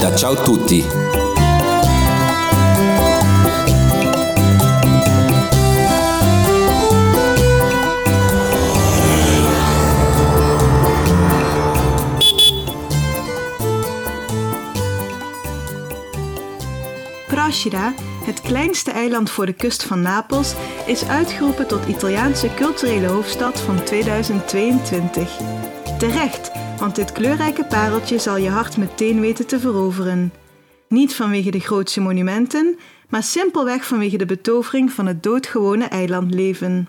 da Ciao Tutti. Procida, het kleinste eiland voor de kust van Napels, is uitgeroepen tot Italiaanse culturele hoofdstad van 2022. Terecht, want dit kleurrijke pareltje zal je hart meteen weten te veroveren. Niet vanwege de grootse monumenten, maar simpelweg vanwege de betovering van het doodgewone eilandleven.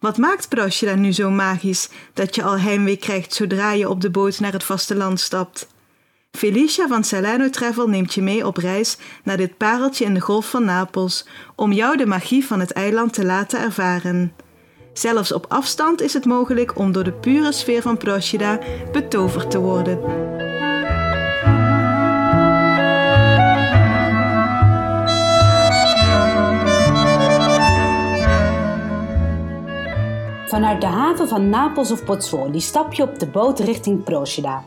Wat maakt Procida nu zo magisch dat je al heimwee krijgt zodra je op de boot naar het vasteland stapt? Felicia van Salerno Travel neemt je mee op reis naar dit pareltje in de golf van Napels om jou de magie van het eiland te laten ervaren. Zelfs op afstand is het mogelijk om door de pure sfeer van Procida betoverd te worden. Vanuit de haven van Napels of Pozzuoli stap je op de boot richting Procida.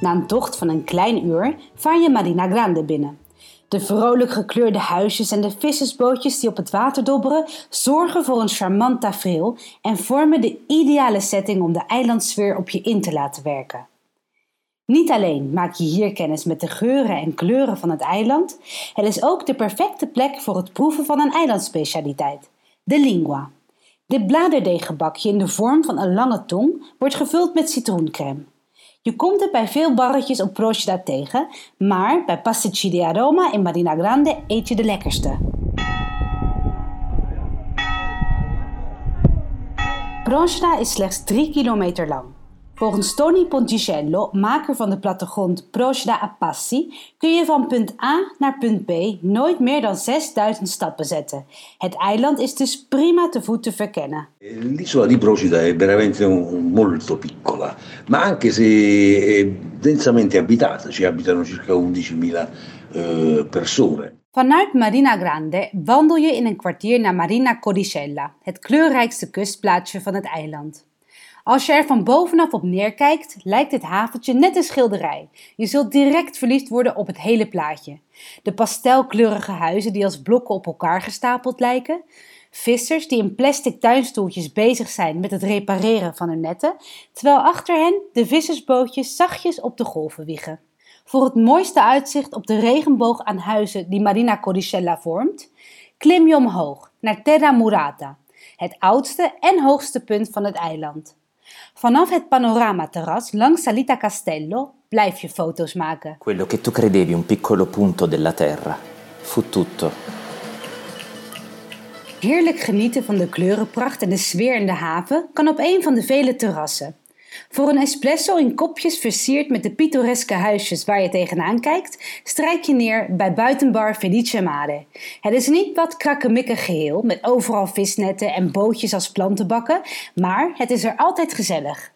Na een tocht van een klein uur vaar je Marina Grande binnen. De vrolijk gekleurde huisjes en de vissersbootjes die op het water dobberen zorgen voor een charmant tafereel en vormen de ideale setting om de eilandsfeer op je in te laten werken. Niet alleen maak je hier kennis met de geuren en kleuren van het eiland, het is ook de perfecte plek voor het proeven van een eilandspecialiteit, de lingua. Dit bladerdeeggebakje in de vorm van een lange tong wordt gevuld met citroencrème. Je komt het bij veel barretjes op Procida tegen, maar bij Pasticci di Aroma in Marina Grande eet je de lekkerste. Procida is slechts 3 kilometer lang. Volgens Tony Ponticello, maker van de plattegrond Procida a Passi, kun je van punt A naar punt B nooit meer dan 6000 stappen zetten. Het eiland is dus prima te voet te verkennen. L'isola di Procida è veramente molto piccola, ma anche se è densamente abitata, ci abitano circa 11.000 eh, persone. Vanuit Marina Grande wandel je in een kwartier naar Marina Codicella, het kleurrijkste kustplaatsje van het eiland. Als je er van bovenaf op neerkijkt, lijkt dit haventje net een schilderij. Je zult direct verliefd worden op het hele plaatje. De pastelkleurige huizen die als blokken op elkaar gestapeld lijken. Vissers die in plastic tuinstoeltjes bezig zijn met het repareren van hun netten, terwijl achter hen de vissersbootjes zachtjes op de golven wiegen. Voor het mooiste uitzicht op de regenboog aan huizen die Marina Codicella vormt, klim je omhoog naar Terra Murata, het oudste en hoogste punt van het eiland. Vanaf het panoramaterras langs Salita Castello blijf je foto's maken. Quello che tu credevi un piccolo punto della terra fu tutto. Heerlijk genieten van de kleurenpracht en de sfeer in de haven kan op een van de vele terrassen. Voor een espresso in kopjes versierd met de pittoreske huisjes waar je tegenaan kijkt, strijk je neer bij buitenbar Felice Mare. Het is niet wat krakkemikkig geheel met overal visnetten en bootjes als plantenbakken, maar het is er altijd gezellig.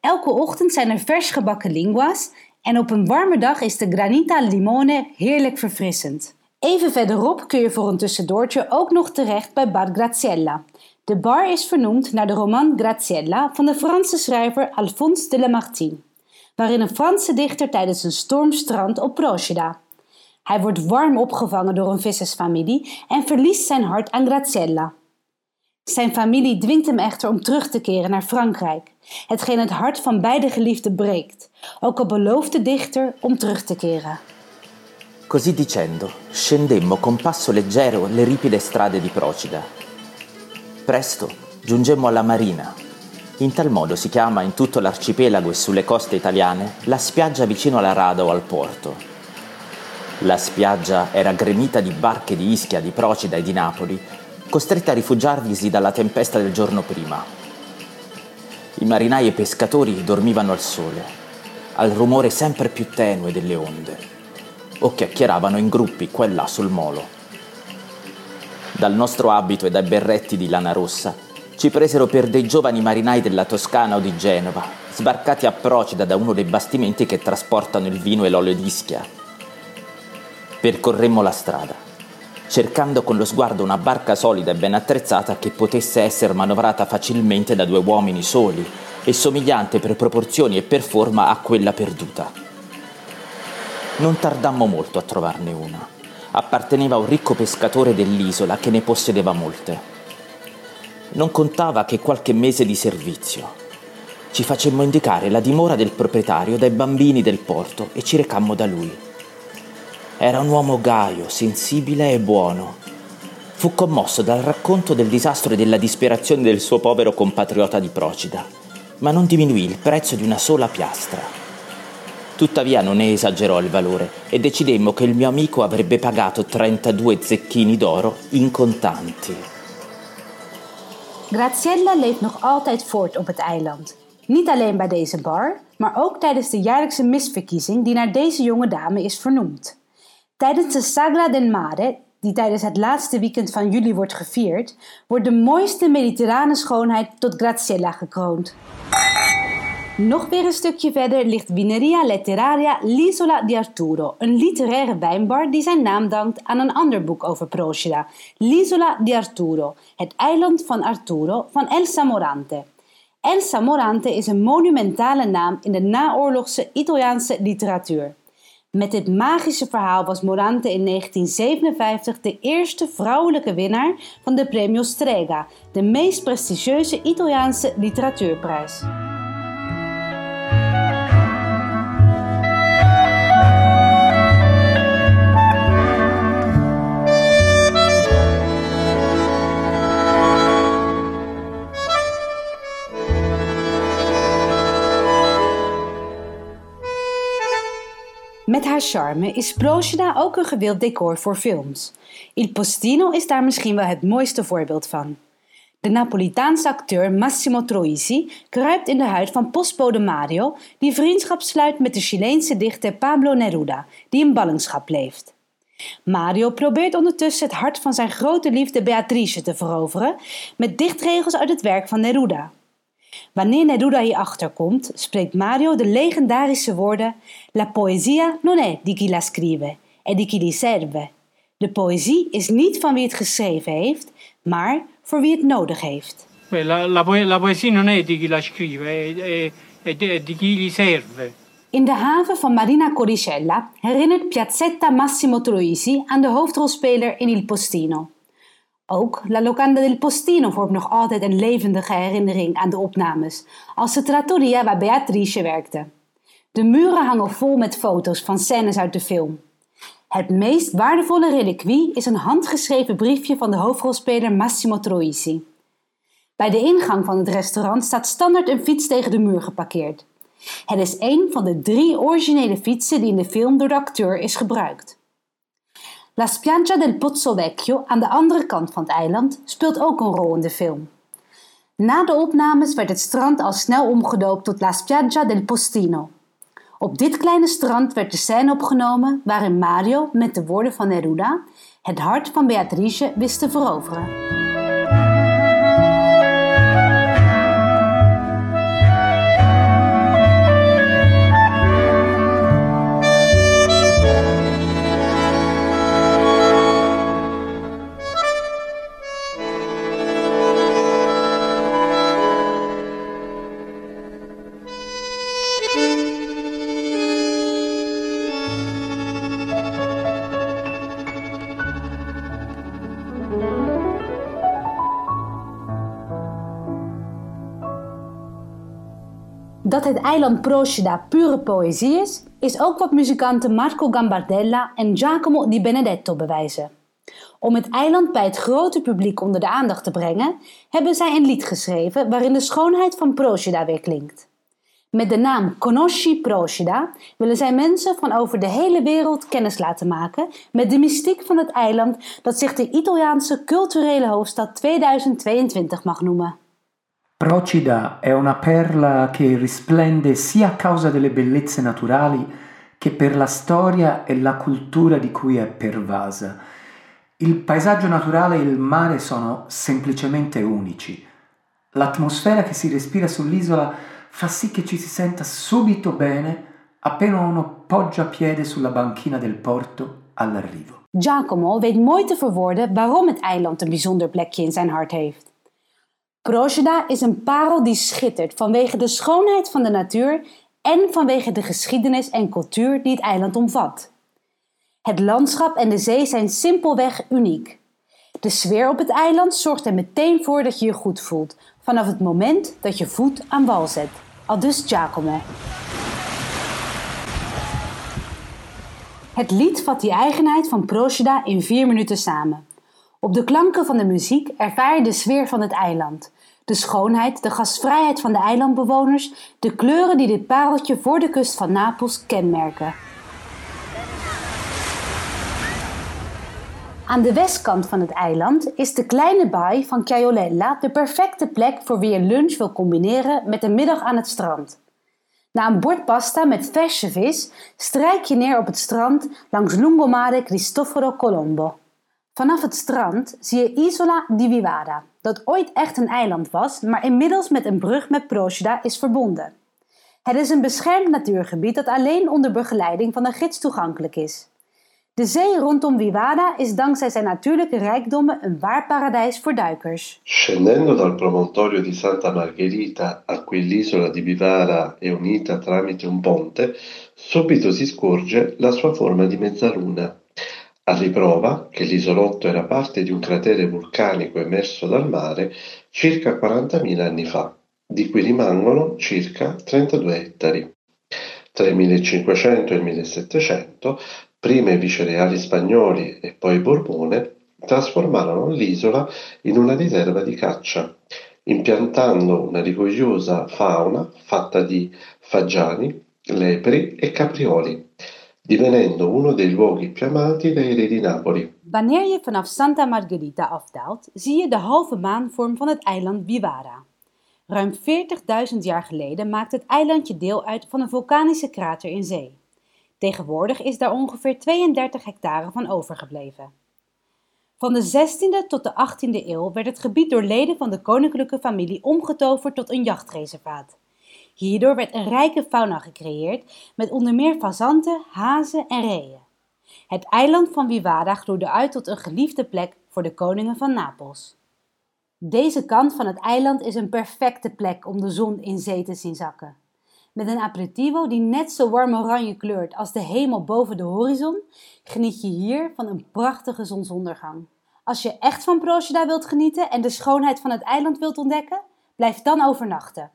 Elke ochtend zijn er vers gebakken lingua's en op een warme dag is de granita limone heerlijk verfrissend. Even verderop kun je voor een tussendoortje ook nog terecht bij Bar Graziella. De bar is vernoemd naar de roman Graziella van de Franse schrijver Alphonse de Lamartine, waarin een Franse dichter tijdens een storm strandt op Procida. Hij wordt warm opgevangen door een vissersfamilie en verliest zijn hart aan Graziella. Zijn familie dwingt hem echter om terug te keren naar Frankrijk, hetgeen het hart van beide geliefden breekt, ook al belooft de dichter om terug te keren. Così dicendo, scendemmo con passo leggero le ripide strade di Procida. Presto giungemmo alla marina. In tal modo si chiama in tutto l'arcipelago e sulle coste italiane la spiaggia vicino alla rada o al porto. La spiaggia era gremita di barche di Ischia, di Procida e di Napoli, costrette a rifugiarvisi dalla tempesta del giorno prima. I marinai e i pescatori dormivano al sole, al rumore sempre più tenue delle onde o chiacchieravano in gruppi qua e là sul molo. Dal nostro abito e dai berretti di lana rossa ci presero per dei giovani marinai della Toscana o di Genova, sbarcati a Procida da uno dei bastimenti che trasportano il vino e l'olio d'Ischia. Percorremmo la strada, cercando con lo sguardo una barca solida e ben attrezzata che potesse essere manovrata facilmente da due uomini soli e somigliante per proporzioni e per forma a quella perduta. Non tardammo molto a trovarne una. Apparteneva a un ricco pescatore dell'isola che ne possedeva molte. Non contava che qualche mese di servizio. Ci facemmo indicare la dimora del proprietario dai bambini del porto e ci recammo da lui. Era un uomo gaio, sensibile e buono. Fu commosso dal racconto del disastro e della disperazione del suo povero compatriota di Procida, ma non diminuì il prezzo di una sola piastra. Tuttavia non ne esagerò il valore e decidemmo che il mio amico avrebbe pagato 32 zecchini d'oro in contanti. Graziella leeft nog altijd voort op het eiland. Niet alleen bij deze bar, maar ook tijdens de jaarlijkse misverkiezing die naar deze jonge dame is vernoemd. Tijdens de Sagra del Mare, die tijdens het laatste weekend van juli wordt gevierd, wordt de mooiste mediterrane schoonheid tot Graziella gekroond. Nog weer een stukje verder ligt Vineria Letteraria L'Isola di Arturo, een literaire wijnbar die zijn naam dankt aan een ander boek over Procida, L'Isola di Arturo, het eiland van Arturo van Elsa Morante. Elsa Morante is een monumentale naam in de naoorlogse Italiaanse literatuur. Met dit magische verhaal was Morante in 1957 de eerste vrouwelijke winnaar van de Premio Strega, de meest prestigieuze Italiaanse literatuurprijs. Met haar charme is Procida ook een gewild decor voor films. Il Postino is daar misschien wel het mooiste voorbeeld van. De Napolitaanse acteur Massimo Troisi kruipt in de huid van postbode Mario, die vriendschap sluit met de Chileense dichter Pablo Neruda, die in ballingschap leeft. Mario probeert ondertussen het hart van zijn grote liefde Beatrice te veroveren met dichtregels uit het werk van Neruda. Wanneer Neruda hierachter komt, spreekt Mario de legendarische woorden: La poesia non è di chi la scrive, è di chi li serve. De poëzie is niet van wie het geschreven heeft, maar voor wie het nodig heeft. La, la, poe- la poesia non è di chi la scrive, è, è- è di- chi gli serve. In de haven van Marina Coricella herinnert Piazzetta Massimo Troisi aan de hoofdrolspeler in Il Postino. Ook La Locanda del Postino vormt nog altijd een levendige herinnering aan de opnames, als de trattoria waar Beatrice werkte. De muren hangen vol met foto's van scènes uit de film. Het meest waardevolle reliquie is een handgeschreven briefje van de hoofdrolspeler Massimo Troisi. Bij de ingang van het restaurant staat standaard een fiets tegen de muur geparkeerd. Het is een van de drie originele fietsen die in de film door de acteur is gebruikt. La Spiaggia del Pozzo Vecchio aan de andere kant van het eiland speelt ook een rol in de film. Na de opnames werd het strand al snel omgedoopt tot La Spiaggia del Postino. Op dit kleine strand werd de scène opgenomen waarin Mario met de woorden van Neruda het hart van Beatrice wist te veroveren. Dat het eiland Procida pure poëzie is, is ook wat muzikanten Marco Gambardella en Giacomo Di Benedetto bewijzen. Om het eiland bij het grote publiek onder de aandacht te brengen, hebben zij een lied geschreven waarin de schoonheid van Procida weer klinkt. Met de naam Conosci Procida willen zij mensen van over de hele wereld kennis laten maken met de mystiek van het eiland dat zich de Italiaanse culturele hoofdstad 2022 mag noemen. Procida è una perla che risplende sia a causa delle bellezze naturali che per la storia e la cultura di cui è pervasa. Il paesaggio naturale e il mare sono semplicemente unici. L'atmosfera che si respira sull'isola fa sì che ci si senta subito bene appena uno poggia piede sulla banchina del porto all'arrivo. Giacomo weet mooi te verwoorden waarom het eiland een bijzonder plekje in zijn hart heeft. Procida is een parel die schittert vanwege de schoonheid van de natuur en vanwege de geschiedenis en cultuur die het eiland omvat. Het landschap en de zee zijn simpelweg uniek. De sfeer op het eiland zorgt er meteen voor dat je je goed voelt, vanaf het moment dat je voet aan wal zet. Aldus Giacomo. Het lied vat die eigenheid van Procida in vier minuten samen. Op de klanken van de muziek ervaar je de sfeer van het eiland. De schoonheid, de gastvrijheid van de eilandbewoners, de kleuren die dit pareltje voor de kust van Napels kenmerken. Aan de westkant van het eiland is de kleine baai van Chiaolella de perfecte plek voor wie een lunch wil combineren met een middag aan het strand. Na een bord pasta met verse vis strijk je neer op het strand langs Lungomare Cristoforo Colombo. Vanaf het strand zie je Isola di Vivada, dat ooit echt een eiland was, maar inmiddels met een brug met Procida is verbonden. Het is een beschermd natuurgebied dat alleen onder begeleiding van een gids toegankelijk is. De zee rondom Vivada is dankzij zijn natuurlijke rijkdommen een waar paradijs voor duikers. Scendendo dal promontorio di Santa Margherita a cui l'isola di Vivara è unita tramite un ponte, subito si scorge la sua forma di mezzaluna. A riprova che l'isolotto era parte di un cratere vulcanico emerso dal mare circa 40.000 anni fa, di cui rimangono circa 32 ettari. Tra il 1500 e il 1700 prima i vicereali spagnoli e poi Borbone trasformarono l'isola in una riserva di caccia, impiantando una rigogliosa fauna fatta di fagiani, lepri e caprioli, uno dei luoghi più amati dai re di Napoli. Wanneer je vanaf Santa Margherita afdaalt, zie je de halve maanvorm van het eiland Vivara. Ruim 40.000 jaar geleden maakte het eilandje deel uit van een vulkanische krater in zee. Tegenwoordig is daar ongeveer 32 hectare van overgebleven. Van de 16e tot de 18e eeuw werd het gebied door leden van de koninklijke familie omgetoverd tot een jachtreservaat. Hierdoor werd een rijke fauna gecreëerd met onder meer fazanten, hazen en reeën. Het eiland van Vivada groeide uit tot een geliefde plek voor de koningen van Napels. Deze kant van het eiland is een perfecte plek om de zon in zee te zien zakken. Met een aperitivo die net zo warm oranje kleurt als de hemel boven de horizon, geniet je hier van een prachtige zonsondergang. Als je echt van Procida wilt genieten en de schoonheid van het eiland wilt ontdekken, blijf dan overnachten.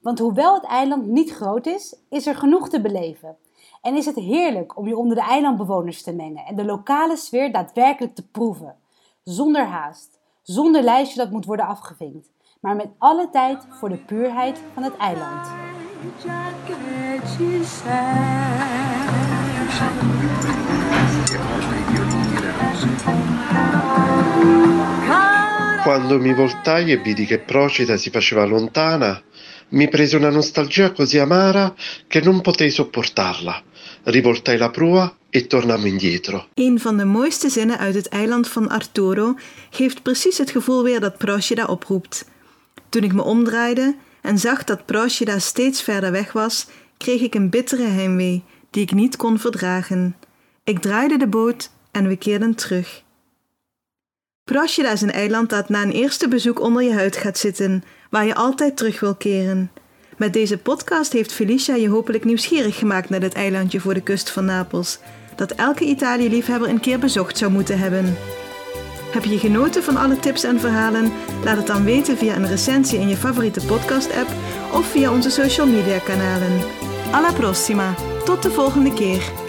Want hoewel het eiland niet groot is, is er genoeg te beleven. En is het heerlijk om je onder de eilandbewoners te mengen en de lokale sfeer daadwerkelijk te proeven. Zonder haast, zonder lijstje dat moet worden afgevinkt, maar met alle tijd voor de puurheid van het eiland. Quando mi voltai e vidi che Procida si faceva lontana, mi prese una nostalgia così amara che non potei sopportarla. Rivoltai la prua e tornammo indietro. Een van de mooiste zinnen uit het eiland van Arturo geeft precies het gevoel weer dat Procida oproept. Toen ik me omdraaide en zag dat Procida steeds verder weg was, kreeg ik een bittere heimwee die ik niet kon verdragen. Ik draaide de boot en we keerden terug. Procida is een eiland dat na een eerste bezoek onder je huid gaat zitten, waar je altijd terug wil keren. Met deze podcast heeft Felicia je hopelijk nieuwsgierig gemaakt naar dit eilandje voor de kust van Napels, dat elke Italië-liefhebber een keer bezocht zou moeten hebben. Heb je genoten van alle tips en verhalen? Laat het dan weten via een recensie in je favoriete podcast-app of via onze social media kanalen. Alla prossima! Tot de volgende keer!